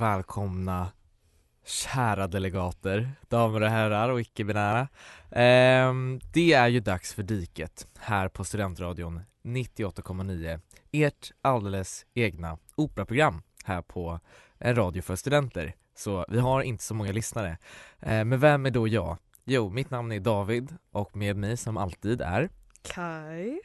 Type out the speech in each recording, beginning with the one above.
Välkomna kära delegater, damer och herrar och icke-binära. Eh, det är ju dags för Diket här på Studentradion 98,9. Ert alldeles egna operaprogram här på en radio för studenter. Så vi har inte så många lyssnare. Eh, men vem är då jag? Jo, mitt namn är David och med mig som alltid är Kai.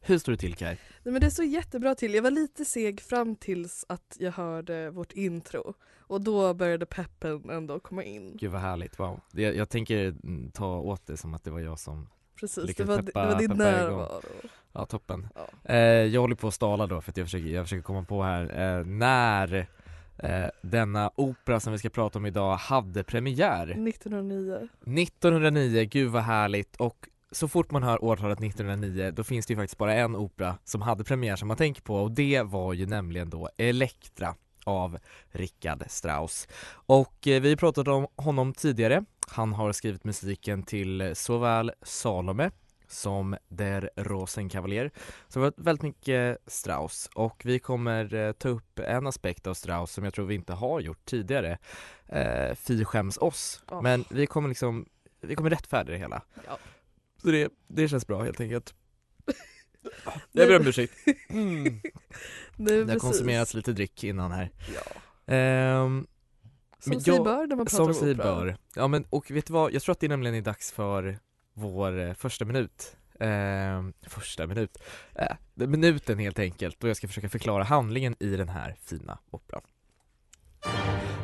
Hur står det till Kaj? Nej men det såg jättebra till. Jag var lite seg fram tills att jag hörde vårt intro. Och då började peppen ändå komma in. Gud vad härligt, wow. Det, jag tänker mm, ta åt det som att det var jag som Precis, det var, peppa- det var din närvaro. Ja, toppen. Ja. Eh, jag håller på att stala då för att jag försöker, jag försöker komma på här eh, när eh, denna opera som vi ska prata om idag hade premiär. 1909. 1909, gud vad härligt och så fort man hör årtalet 1909 då finns det ju faktiskt bara en opera som hade premiär som man tänker på och det var ju nämligen då Elektra av Richard Strauss. Och eh, vi pratat om honom tidigare. Han har skrivit musiken till såväl Salome som Der Rosenkavalier. Så det varit väldigt mycket Strauss och vi kommer eh, ta upp en aspekt av Strauss som jag tror vi inte har gjort tidigare. Eh, Fy skäms oss. Men vi kommer liksom, vi kommer rättfärdiga det hela. Ja. Så det, det känns bra helt enkelt. Jag ber om ursäkt. Mm. Nej, Det har konsumerats lite dryck innan här. Ja. Ehm, Som sig bör när man pratar som om sig opera. bör. Ja men och vet du vad, jag tror att det nämligen är dags för vår eh, första minut. Ehm, första minut. Eh, är minuten helt enkelt, då jag ska försöka förklara handlingen i den här fina operan.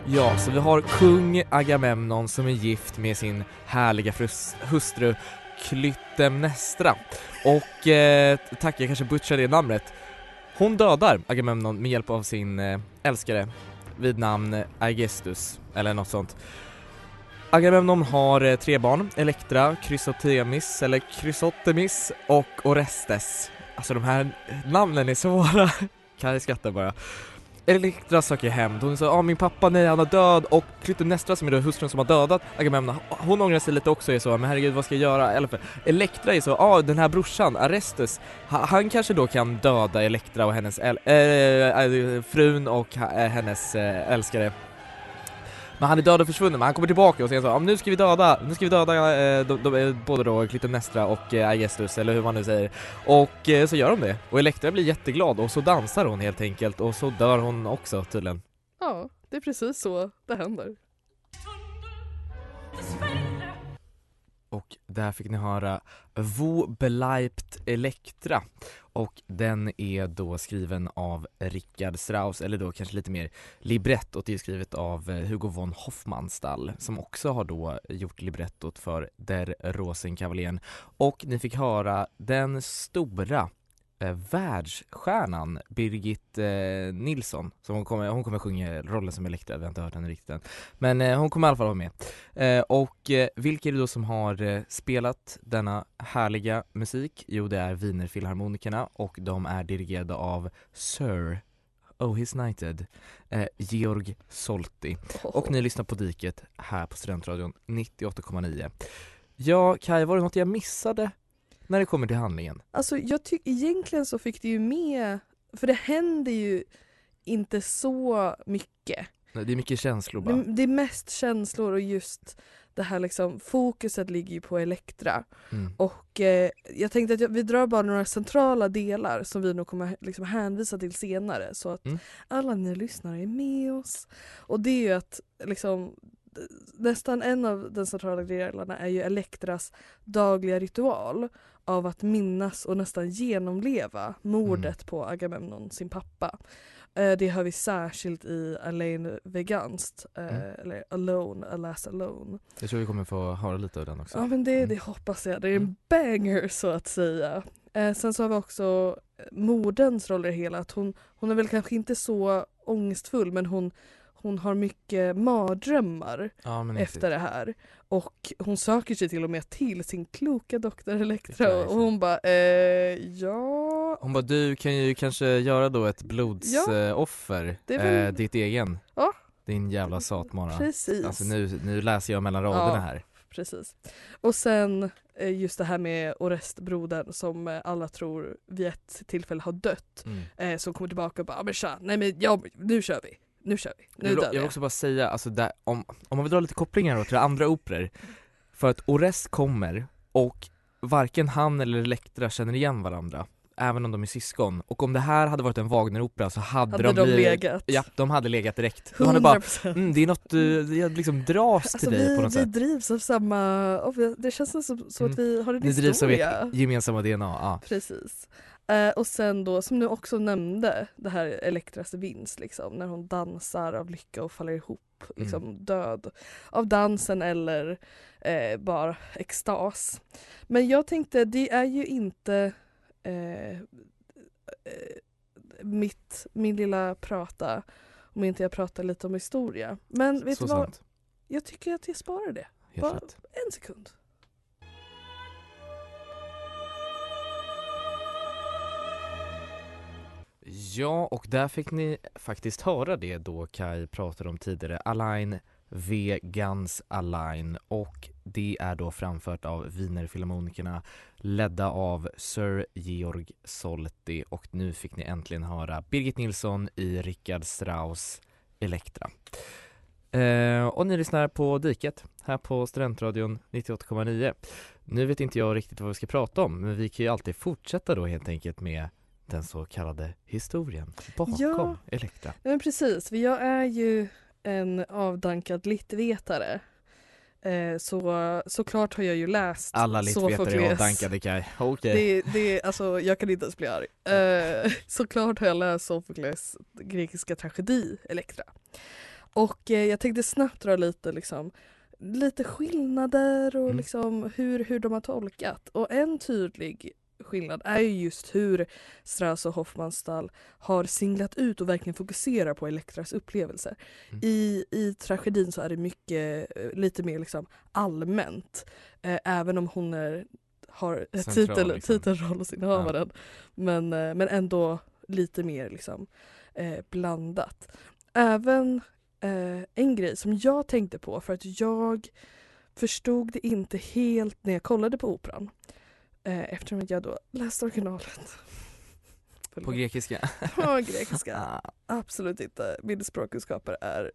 Ja, så vi har kung Agamemnon som är gift med sin härliga frus- hustru Klytemnestra. Och eh, tack, jag kanske butchar det namnet. Hon dödar Agamemnon med hjälp av sin eh, älskare vid namn Aegistus, eller något sånt. Agamemnon har eh, tre barn, Elektra, Chrysotemis, eller Chrysotemis och Orestes. Alltså de här namnen är svåra. Kan jag skratta bara. Elektra söker hämnd, hon säger ah, min pappa nej han är död. Och Klytemnestra som är då hustrun som har dödat Agamemnon, hon ångrar sig lite också är så, men herregud vad ska jag göra? Eller för, Elektra är så, ah, den här brorsan, Arestes, han kanske då kan döda Elektra och hennes äl- äh, äh, frun och äh, hennes äh, älskare men han är död och försvunnen, men han kommer tillbaka och säger så, nu ska vi döda, nu ska vi döda eh, de, de, eh, både då Klytemnestra och eh, Aegistus, eller hur man nu säger. Och eh, så gör de det, och Elektra blir jätteglad och så dansar hon helt enkelt och så dör hon också tydligen. Ja, det är precis så det händer. Och där fick ni höra Wo beleibt Elektra. Och den är då skriven av Richard Strauss, eller då kanske lite mer librettot är skrivet av eh, Hugo von Hofmannsthal som också har då gjort librettot för Der Rosenkavalieren och ni fick höra den stora eh, världsstjärnan Birgit eh, Nilsson som hon kommer, hon kommer sjunga rollen som Elektra, vi har inte hört henne riktigt än men eh, hon kommer i alla fall vara med Eh, och eh, vilka är det då som har eh, spelat denna härliga musik? Jo, det är Wienerfilharmonikerna och de är dirigerade av Sir Oh He's Knighted, eh, Georg Solti. Och ni lyssnar på Diket här på Studentradion 98,9. Ja, Kaj, var det något jag missade när det kommer till handlingen? Alltså jag tycker egentligen så fick det ju med, för det händer ju inte så mycket. Nej, Det är mycket känslor bara. Det, det är mest känslor och just det här liksom, fokuset ligger ju på Elektra. Mm. Och eh, jag tänkte att jag, vi drar bara några centrala delar som vi nog kommer liksom hänvisa till senare så att Mm. alla ni lyssnare är med oss. Och det är ju att liksom nästan en av de centrala delarna är ju Elektras dagliga ritual av att minnas och nästan genomleva mordet Mm. på Agamemnon, sin pappa. Eh, Det hör vi särskilt i Alain Veganst, eh, Mm. eller Alone, Alas Alone. Jag tror vi kommer få höra lite av den också. Ja men det, Mm. det hoppas jag, det är en Mm. banger så att säga. Eh, sen så har vi också eh, moderns roll i det hela, att hon, hon är väl kanske inte så ångestfull men hon, hon har mycket mardrömmar Ja, efter det här. Och hon söker sig till och med till sin kloka doktor Elektra och hon bara eh, ja. Hon bara, du kan ju kanske göra då ett blodsoffer, det är väl- eh, ditt egen. Ja. Din jävla satmara. Precis. Alltså nu, nu läser jag mellan raderna Ja. här. Precis. Och sen eh, just det här med Orest-brodern som eh, alla tror vid ett tillfälle har dött. Mm. Eh, som kommer tillbaka och bara "Ah, men tja, nej men ja, nu kör vi. Nu kör vi. Nu Jag vill, jag vill jag. också bara säga, alltså där, om, om man vill dra lite kopplingar då till andra operor För att Ores kommer och varken han eller Elektra känner igen varandra Även om de är syskon, och om det här hade varit en Wagneropera så hade, Hade de, de blivit, legat? Ja, de hade legat direkt. De hade bara, 100%. mm, det är något du, det liksom dras till Alltså dig vi, på något vi sätt drivs av samma, vi- det känns som, som Mm. att vi har en Ni drivs av historia. ert gemensamma DNA, ja. Precis. Eh, och sen då, som du också nämnde, det här Elektras vinst liksom, när hon dansar av lycka och faller ihop, liksom Mm. död av dansen eller eh, bara extas. Men jag tänkte, det är ju inte eh, eh, mitt, min lilla prata om inte jag pratar lite om historia. Men vet Så du vad? sant. Jag tycker att jag sparar det. Helt Bara rätt. en sekund. Ja, och där fick ni faktiskt höra det då Kai pratade om tidigare, Align Vegans Align och det är då framfört av Wienerfilharmonikerna ledda av Sir Georg Solti och nu fick ni äntligen höra Birgit Nilsson i Richard Strauss Elektra. Eh, och ni lyssnar på Diket här på Studentradion 98,9. Nu vet inte jag riktigt vad vi ska prata om men vi kan ju alltid fortsätta då helt enkelt med den så kallade historien bakom Ja. Elektra. Ja, men precis, för jag är ju en avdankad littvetare. Eh, så såklart har jag ju läst Alla littvetare är avdankade Kaj. Okej. Det, det, alltså, jag kan inte ens bli arg. Eh, såklart har jag läst Sophocles grekiska tragedi Elektra. Och eh, jag tänkte snabbt dra lite liksom lite skillnader och Mm. liksom hur, hur de har tolkat. Och en tydlig skillnad är ju just hur Strauss och Hoffmannsthal har singlat ut och verkligen fokuserar på Elektras upplevelser. Mm. I, I tragedin så är det mycket, eh, lite mer liksom allmänt. Eh, även om hon är, har Central, titel, liksom. titelrollsinnehavaren. Men, eh, men ändå lite mer liksom, eh, blandat. Även eh, en grej som jag tänkte på för att jag förstod det inte helt när jag kollade på operan. Eh, eftersom att jag då läste originalet. På grekiska. På grekiska. Ah, Absolut inte. Mina språkkunskaper är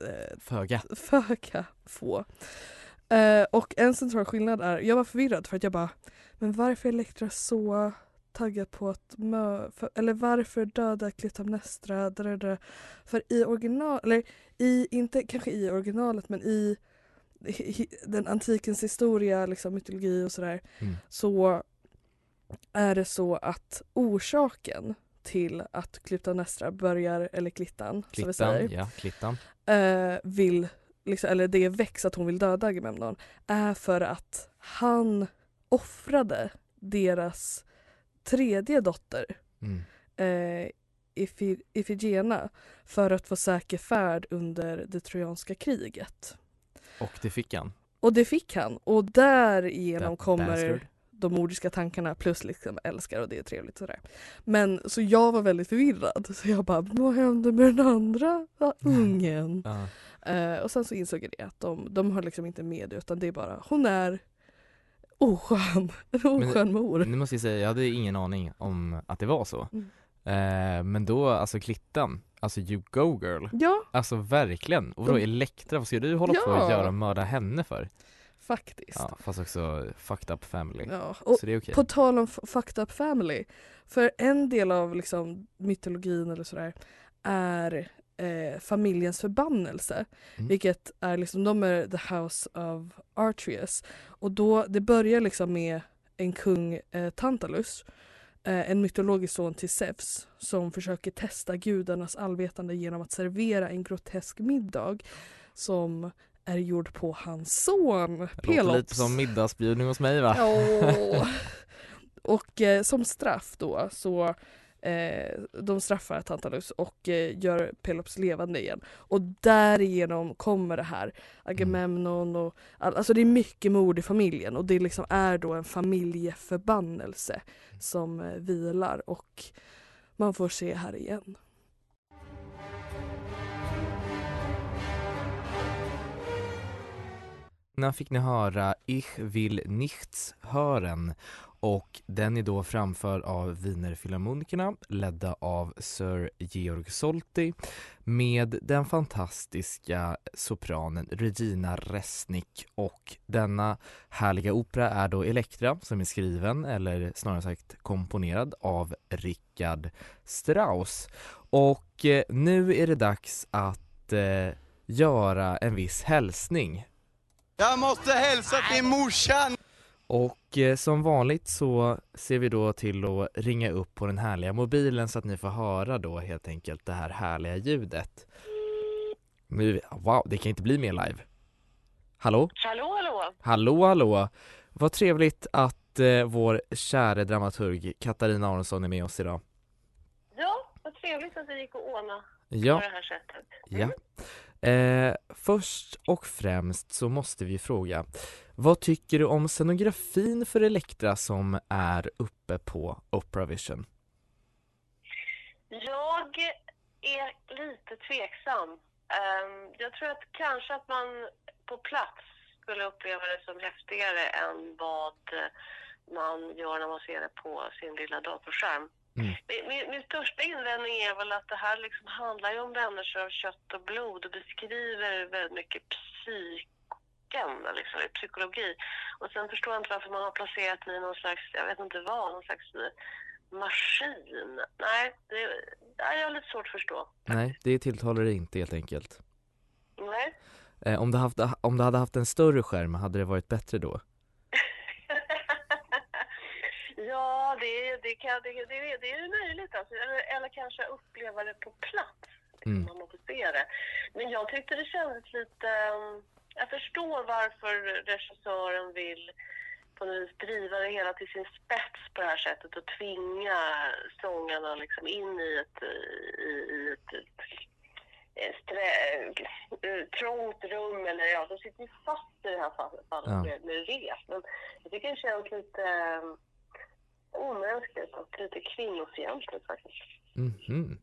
eh, Föga. föga få. Eh, och en central skillnad är, jag var förvirrad för att jag bara, men varför är Elektra så taggad på att mö, för, eller varför döda Klytamnestra? Da. För i original, eller i, inte kanske i originalet men i den antikens historia, liksom mytologi och sådär, Mm. så är det så att orsaken till att Klyptamnestra börjar, eller Klittan, som vi säger, Klittan, ja, klittan. eh, vill, liksom, eller det väcks att hon vill döda Agamemnon är för att han offrade deras tredje dotter Mm. eh, Ifi- Ifigena för att få säker färd under det trojanska kriget. Och det fick han. Och det fick han och därigenom That kommer bastard. de mordiska tankarna plus liksom älskar och det är trevligt sådär. Men så jag var väldigt förvirrad så jag bara vad hände med den andra ungen? Ja. Eh, och sen så insåg jag det att de, de har liksom inte med det utan det är bara hon är oskön, en oskön mor. Nu måste jag säga, jag hade ingen aning om att det var så. Mm. Eh, men då, alltså Klittan, alltså you go girl. Ja, Alltså verkligen. Och då Elektra, vad ska du hålla på Ja. och göra och mörda henne för? faktiskt. Ja, fast också fucked up family. Ja. Och Så det är okej. På tal om f- fucked up family. För en del av liksom mytologin eller sådär är eh, familjens förbannelse. Mm. Vilket är liksom, de är the house of Artreus. Och då, det börjar liksom med en kung eh, Tantalus. Eh, en mytologisk son till Zeus som försöker testa gudarnas allvetande genom att servera en grotesk middag som är gjord på hans son Pelops. lite som middagsbjudning hos mig va? Ja. Och eh, som straff då så eh, de straffar Tantalus och eh, gör Pelops levande igen. Och därigenom kommer det här Agamemnon och all, alltså det är mycket mord i familjen och det liksom är då en familjeförbannelse som eh, vilar och man får se här igen. När fick ni höra Ich will nichts hören och den är då framförd av Wienerfilharmonikerna ledda av Sir Georg Solti med den fantastiska sopranen Regina Resnick. Och denna härliga opera är då Elektra som är skriven eller snarare sagt komponerad av Richard Strauss. Och eh, nu är det dags att eh, göra en viss hälsning. Jag måste hälsa till morsan! Och eh, som vanligt så ser vi då till att ringa upp på den härliga mobilen så att ni får höra då helt enkelt det här härliga ljudet. Nu, wow, det kan inte bli mer live. Hallå? Hallå, hallå! Hallå, hallå! Vad trevligt att eh, vår käre dramaturg Katarina Aronsson är med oss idag. Ja, vad trevligt att det gick att ordna Ja, på det här sättet. ja. Eh, först och främst så måste vi fråga, vad tycker du om scenografin för Elektra som är uppe på Opera Vision? Jag är lite tveksam. Ehm, jag tror att kanske att man på plats skulle uppleva det som häftigare än vad man gör när man ser det på sin lilla datorskärm. Mm. Min, min, största invändning är väl att det här liksom handlar ju om människor av kött och blod och beskriver väldigt mycket psyken, liksom, i psykologi. Och sen förstår jag inte varför man har placerat det i någon slags, jag vet inte vad, någon slags maskin. Nej, det, det jag har lite svårt att förstå. Nej, det tilltalar dig inte helt enkelt. Nej. Eh, om, du haft, om du hade haft en större skärm, hade det varit bättre då? ja, det, det, kan, det, det, det är ju möjligt. Alltså. Eller, eller kanske uppleva det på plats. Liksom, Mm. Man måste se det. Men jag tyckte det kändes lite... um, Jag förstår varför regissören vill på något vis driva det hela till sin spets på det här sättet och tvinga sångarna liksom in i ett, i, i ett, strä, eh, trångt rum. Eller ja, de sitter ju fast i det här fallet, Ja. med, rep. Men jag tycker det känns lite um, omänskligt och lite kvinnofientligt faktiskt. Mhm.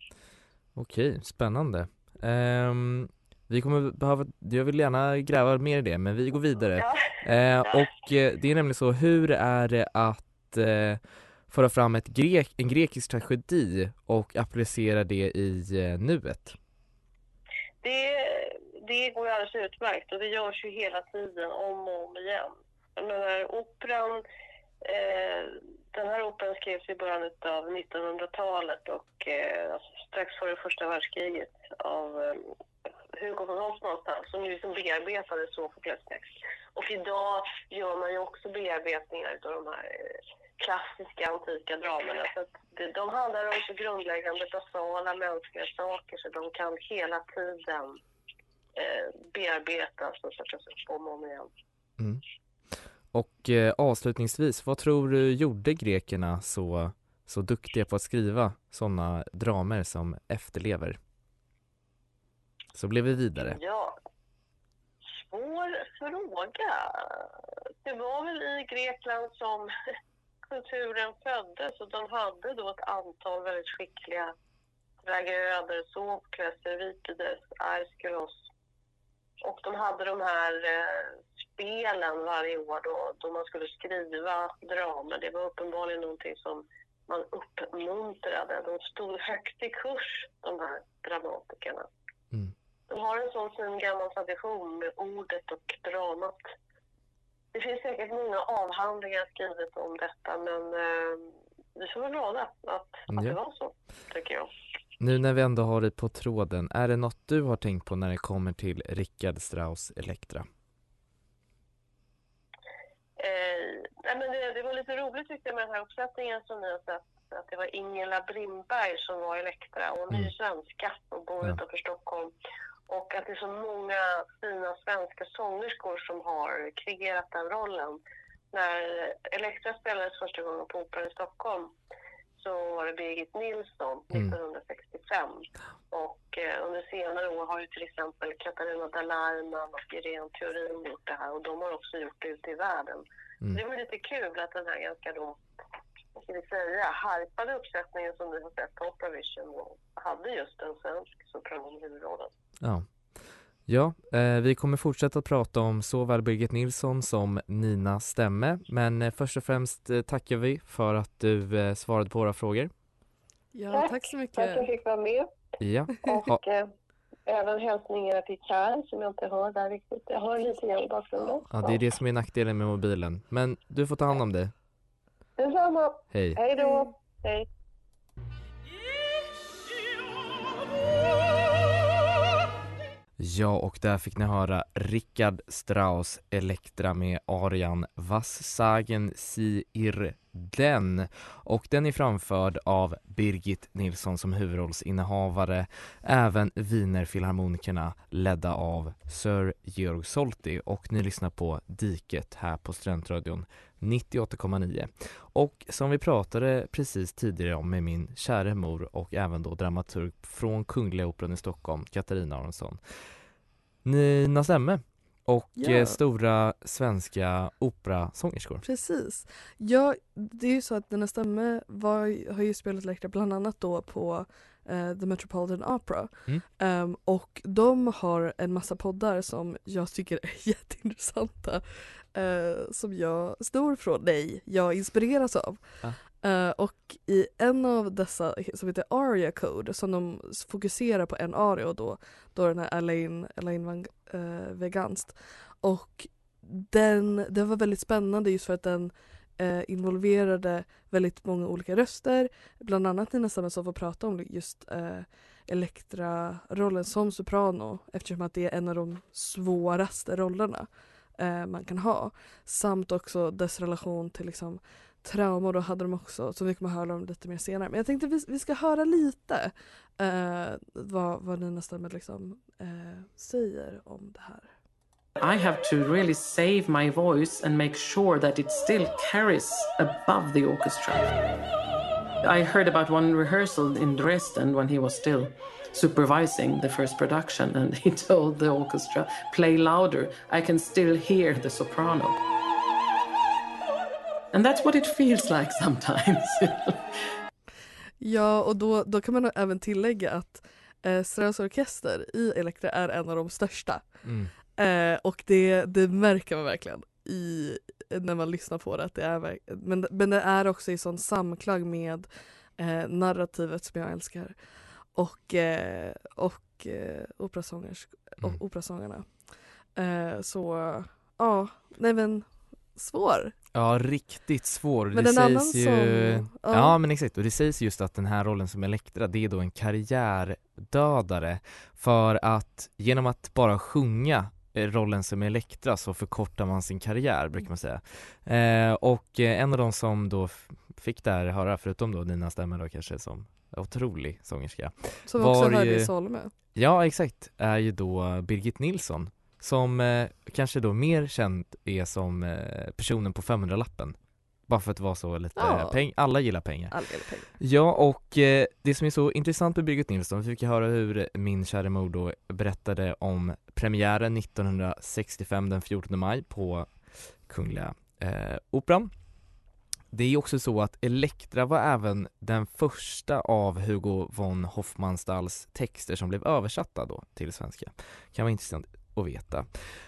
Okej, spännande. Ehm, vi kommer behöva, jag vill gärna gräva mer i det, men vi går vidare. Ja. Eh, och eh, det är nämligen så, hur är det att eh, föra fram ett grek, en grekisk tragedi och applicera det i nuet? Det, det går ju alldeles utmärkt och det görs ju hela tiden om och om igen. Jag menar, operan, eh, den här operan skrevs i början av 1900-talet och eh, alltså strax före första världskriget av eh, Hugo von Hoff någonstans som ju liksom bearbetade Sofoklestex. Och idag gör man ju också bearbetningar av de här eh, klassiska antika dramerna. Så att det, de handlar om så grundläggande basala mänskliga saker så de kan hela tiden eh, bearbetas och sättas alltså upp om och om igen. Mm. Och eh, avslutningsvis, vad tror du gjorde grekerna så, så duktiga på att skriva sådana dramer som efterlever? Så blev vi vidare. Ja, svår fråga. Det var väl i Grekland som kulturen föddes och de hade då ett antal väldigt skickliga tragöder, Sofokles, Euripides, Aeschylus. Och de hade de här eh, spelen varje år då, då man skulle skriva dramer. Det var uppenbarligen någonting som man uppmuntrade. De stod högt i kurs, de här dramatikerna. Mm. De har en sån fin gammal tradition med ordet och dramat. Det finns säkert många avhandlingar skrivet om detta men eh, vi får vara glada att, att Ja. det var så, tycker jag. Nu när vi ändå har dig på tråden, är det något du har tänkt på när det kommer till Richard Strauss Elektra? Eh, nej, var lite roligt tyckte jag med den här uppsättningen som ni har sett. Att det var Ingela Brindberg som var Elektra och hon är ju svenska och bor Ja. utanför Stockholm. Och att det är så många fina svenska sångerskor som har kreerat den rollen. När Elektra spelades första gången på Operan i Stockholm så var det Birgit Nilsson Mm. 1965. Och eh, under senare år har ju till exempel Katarina Dalarman och Irene Theorin gjort det här och de har också gjort det ute i världen. Mm. Det var lite kul att den här ganska då, vad ska vi säga, harpade uppsättningen som vi har sett på Operavision hade just en svensk sopran i huvudrollen. Ja. Ja, eh, vi kommer fortsätta att prata om såväl Birgit Nilsson som Nina Stämme, men eh, först och främst eh, tackar vi för att du eh, svarade på våra frågor. Ja, Tack. tack så Tack för att jag mycket. fick vara med Ja, och eh, även hälsningar till Kaj som jag inte hör där riktigt. Jag hör lite grann i bakgrunden. ja, det är det som är nackdelen med mobilen, men du får ta hand om dig. Detsamma. Hej! Hej då. Hej. Ja, och där fick ni höra Richard Strauss Elektra med arian Was sagen Sie ihr den Och den är framförd av Birgit Nilsson som huvudrollsinnehavare, även Wienerfilharmonikerna ledda av Sir Georg Solti och ni lyssnar på Diket här på Studentradion 98,9. Och som vi pratade precis tidigare om med min kära mor och även då dramaturg från Kungliga Operan i Stockholm, Katarina Aronsson. Nina Stemme och Ja. eh, stora svenska operasångerskor. Precis. Ja, det är ju så att Dina Stämme var, har ju spelat Elektra bland annat då på eh, The Metropolitan Opera. Mm. Ehm, och de har en massa poddar som jag tycker är jätteintressanta. eh, som jag snor från, nej, jag inspireras av. Ja. Eh, och i en av dessa som heter Aria Code som de fokuserar på en aria och då, då den här Elaine, Elaine Van uh, Veganst. Och den, den var väldigt spännande just för att den eh, involverade väldigt många olika röster. Bland annat Nina Stammen som får prata om just eh, Elektra-rollen som soprano eftersom att det är en av de svåraste rollerna eh, man kan ha. Samt också dess relation till liksom, trauma. Då hade de också, som vi kommer att höra om lite mer senare. Men jag tänkte vi, vi ska höra lite eh, vad, vad Nina Stammen liksom, eh, säger om det här. I have to really save my voice and make sure that it still carries above the orchestra. I heard about one rehearsal in Dresden when he was still supervising the first production, and he told the orchestra, Play louder, I can still hear the soprano. And that's what it feels like sometimes. Ja, och då, då kan man även tillägga att eh, Strauss orkester i Elektra är en av de största. Mm. Eh, och det, det märker man verkligen i, när man lyssnar på det. Att det är, men, men det är också i sån samklang med eh, narrativet som jag älskar. Och, eh, och eh, operasångers, Mm. operasångarna. Eh, så ja, nej men svår. Ja, riktigt svår. Men det en annan sägs ju... som- Ja. ja. men exakt. Och det sägs just att den här rollen som Elektra, det är då en karriärdödare. För att genom att bara sjunga eh, rollen som Elektra så förkortar man sin karriär, brukar man säga. Eh, och eh, en av de som då fick det här höra, förutom då Nina Stämmer då kanske som otrolig sångerska. Som också hörde ju- i Solme. Ja, exakt, är ju då Birgit Nilsson som eh, kanske då mer känd är som eh, personen på 500-lappen. Bara för att vara så lite Ja. peng, alla gillar pengar. Alla gillar pengar. Ja, och eh, det som är så intressant med Birgit Nilsson, vi fick ju höra hur min kära mor då berättade om premiären 1965 den 14 maj på Kungliga eh, Operan. Det är också så att Elektra var även den första av Hugo von Hofmannstalls texter som blev översatta då till svenska. Kan vara intressant att veta.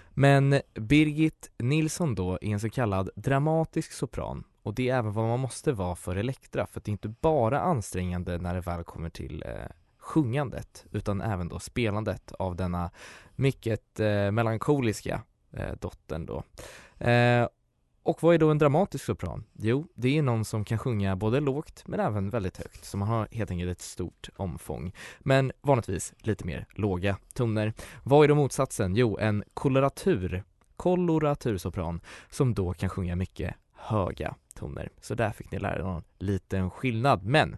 Men Birgit Nilsson då är en så kallad dramatisk sopran och det är även vad man måste vara för Elektra för att det är inte bara ansträngande när det väl kommer till eh, sjungandet utan även då spelandet av denna mycket eh, melankoliska eh, dottern då. Eh, och vad är då en dramatisk sopran? Jo, det är någon som kan sjunga både lågt men även väldigt högt, så man har helt enkelt ett stort omfång. Men vanligtvis lite mer låga toner. Vad är då motsatsen? Jo, en koloratur, koloratursopran, som då kan sjunga mycket höga toner. Så där fick ni lära er någon liten skillnad. Men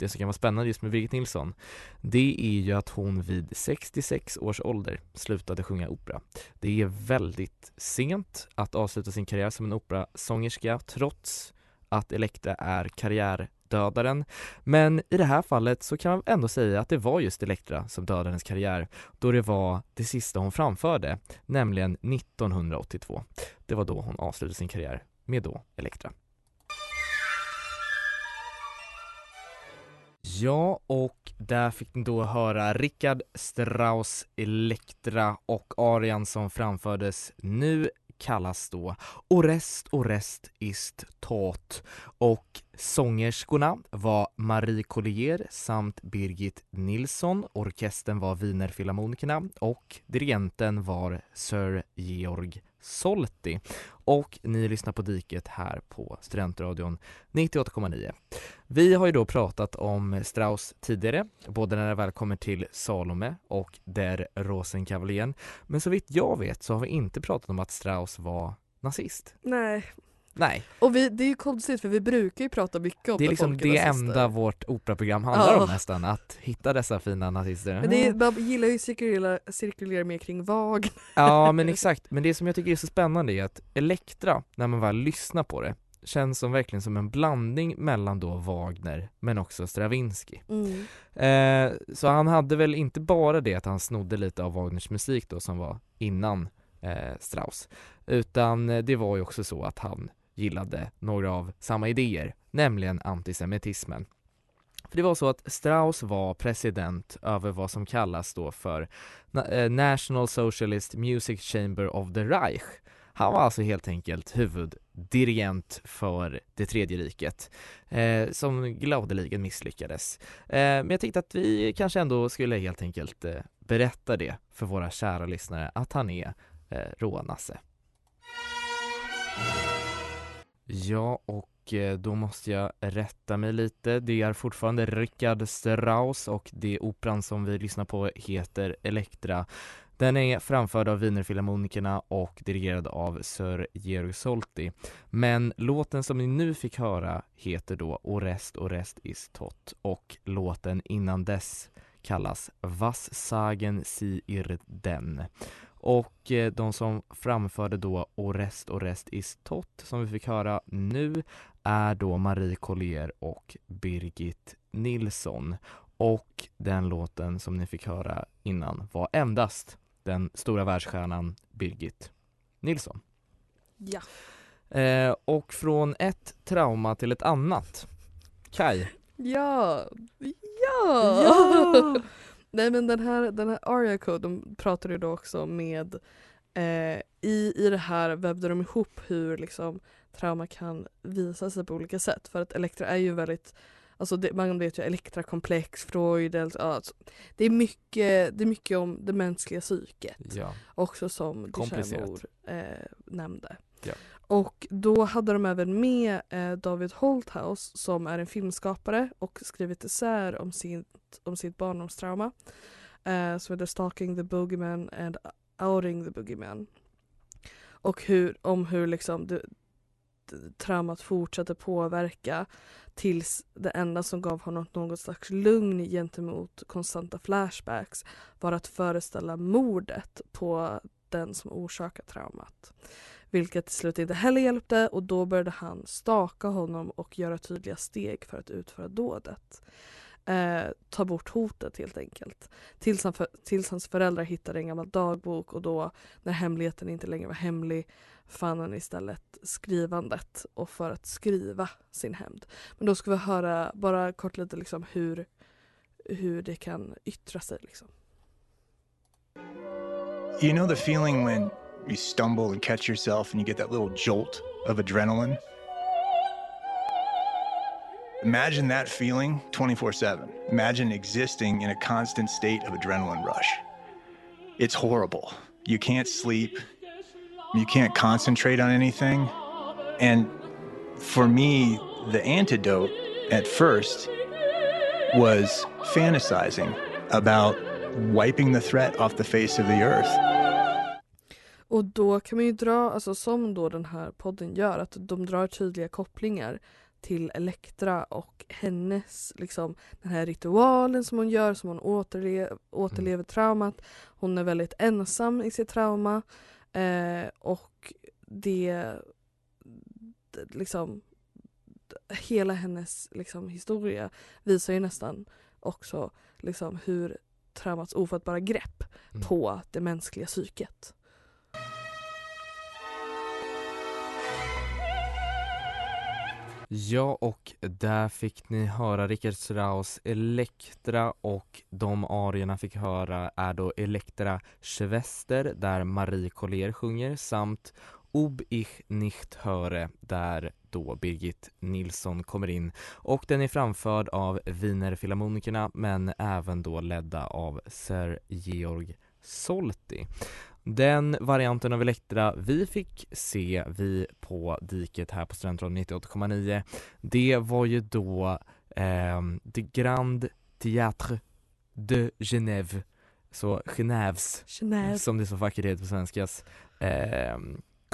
det som kan vara spännande just med Birgit Nilsson, det är ju att hon vid 66 års ålder slutade sjunga opera. Det är väldigt sent att avsluta sin karriär som en operasångerska trots att Elektra är karriärdödaren. Men i det här fallet så kan man ändå säga att det var just Elektra som dödade hennes karriär då det var det sista hon framförde, nämligen 1982. Det var då hon avslutade sin karriär med då Elektra. Ja, och där fick ni då höra Richard Strauss Elektra och arian som framfördes nu kallas då Orest Orest ist tot och sångerskorna var Marie Collier samt Birgit Nilsson. Orkestern var Wienerfilharmonikerna och dirigenten var Sir Georg Solti och ni lyssnar på Diket här på Studentradion 98,9. Vi har ju då pratat om Strauss tidigare, både när det väl kommer till Salome och Der Rosenkavaljen. Men så vitt jag vet så har vi inte pratat om att Strauss var nazist. Nej, Nej, och vi, det är ju konstigt för vi brukar ju prata mycket om det är liksom det nazister. enda vårt operaprogram handlar Ja. om nästan, att hitta dessa fina nazister. Men det är, man gillar ju cirkulera, cirkulera mer kring Wagner. Ja men exakt, men det som jag tycker är så spännande är att Elektra, när man väl lyssnar på det, känns som verkligen som en blandning mellan då Wagner men också Stravinsky. Mm. Eh, så han hade väl inte bara det att han snodde lite av Wagners musik då som var innan eh, Strauss, utan eh, det var ju också så att han gillade några av samma idéer, nämligen antisemitismen. För det var så att Strauss var president över vad som kallas då för eh, National Socialist Music Chamber of the Reich. Han var alltså helt enkelt huvuddirigent för det tredje riket eh, som gladeligen misslyckades. Eh, men jag tänkte att vi kanske ändå skulle helt enkelt eh, berätta det för våra kära lyssnare att han är eh, rånasse. Ja, och eh, då måste jag rätta mig lite. Det är fortfarande Richard Strauss och det operan som vi lyssnar på heter Elektra. Den är framförd av Wienerfilharmonikerna och dirigerad av Sir Georg Solti. Men låten som ni nu fick höra heter då Orest Orest ist tot och låten innan dess kallas Was sagen Sie ir den? Och eh, de som framförde då Orest Orest ist tot som vi fick höra nu är då Marie Collier och Birgit Nilsson. Och den låten som ni fick höra innan var endast den stora världsstjärnan Birgit Nilsson. Ja. Eh, och från ett trauma till ett annat. Kai, Ja. Ja! Ja! Nej men den här, den här aria code, de pratade ju då också med eh, i, I det här vävde de ihop hur liksom trauma kan visa sig på olika sätt. För att Elektra är ju väldigt Alltså det, man vet ju Elektra-komplex, Freud, alltså, alltså, det, är mycket, det är mycket om det mänskliga psyket. ja, Också som. Duchamp eh, nämnde. Ja. Och då hade de även med eh, David Holthaus som är en filmskapare och skrivit isär om, sitt, om sitt barndomstrauma. Eh, som heter Stalking the Boogeyman and Outing the Boogeyman. Och hur, om hur liksom det, det, traumat fortsatte påverka tills det enda som gav honom något slags lugn gentemot konstanta flashbacks var att föreställa mordet på den som orsakat traumat. Vilket till slut inte heller hjälpte och då började han staka honom och göra tydliga steg för att utföra dådet. Eh, ta bort hotet helt enkelt. Tills, han för, tills hans föräldrar hittade en gammal dagbok och då när hemligheten inte längre var hemlig fann han istället skrivandet och för att skriva sin hämnd. Men då ska vi höra bara kort lite liksom hur, hur det kan yttra sig. Liksom. You know the feeling when you stumble and catch yourself and you get that little jolt of adrenaline. Imagine that feeling 24 7. Imagine existing in a constant state of adrenaline rush. It's horrible. You can't sleep, you can't concentrate on anything. And for me, the antidote at first was fantasizing about wiping the threat off the face of the earth. Och då kan man ju dra, alltså som då den här podden gör, att de drar tydliga kopplingar till Elektra och hennes, liksom den här ritualen som hon gör, som hon återle återlever traumat. Hon är väldigt ensam i sitt trauma eh, och det, det liksom hela hennes liksom, historia visar ju nästan också liksom, hur traumats ofattbara grepp Mm. på det mänskliga psyket. Ja, och där fick ni höra Richard Strauss Elektra och de arierna fick höra är då Elektra Schwester där Marie Collier sjunger samt Ob ich nicht höre där då Birgit Nilsson kommer in och den är framförd av Wienerfilharmonikerna men även då ledda av Sir Georg Solti. Den varianten av Elektra vi fick se vi på diket här på Studentradion 98,9 det var ju då eh, The Grand Théâtre de Genève så Genèves Genève. som det så vackert heter på svenskas eh,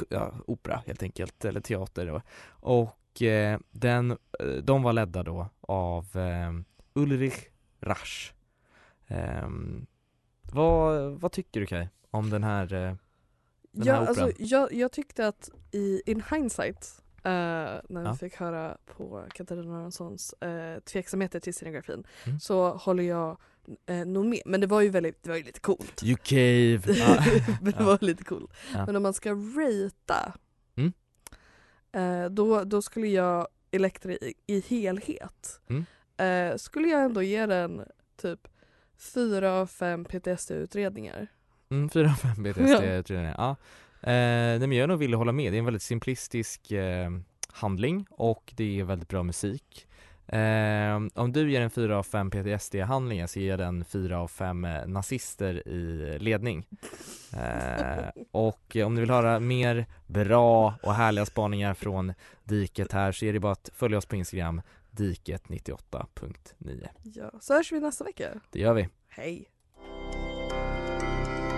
ja, opera helt enkelt, eller teater då. Och eh, den, eh, de var ledda då av eh, Ulrich Rasch. Eh, vad, vad tycker du Kaj om den här, eh, den Ja, här operan? alltså, jag, jag tyckte att i in hindsight eh, när Ja. vi fick höra på Katarina Aronssons eh, tveksamheter till scenografin Mm. så håller jag eh, nog med. Men det var ju väldigt, det var ju lite coolt. You cave! Men det var lite coolt. Men om man ska ratea Mm. eh, då, då skulle jag Elektra i, i helhet Mm. skulle jag ändå ge den typ fyra av fem PTSD-utredningar. Mm, 4-5 BTSD-utredningar, ja. Eh, nej men jag är nog villig hålla med, det är en väldigt simplistisk eh, handling och det är väldigt bra musik. Eh, om du ger en 4 av 5 PTSD-handlingar så ger jag den 4 av 5 eh, nazister i ledning. Eh, och om ni vill höra mer bra och härliga spaningar från Diket här så är det bara att följa oss på Instagram, diket98.9. Ja, så hörs vi nästa vecka. Det gör vi. Hej!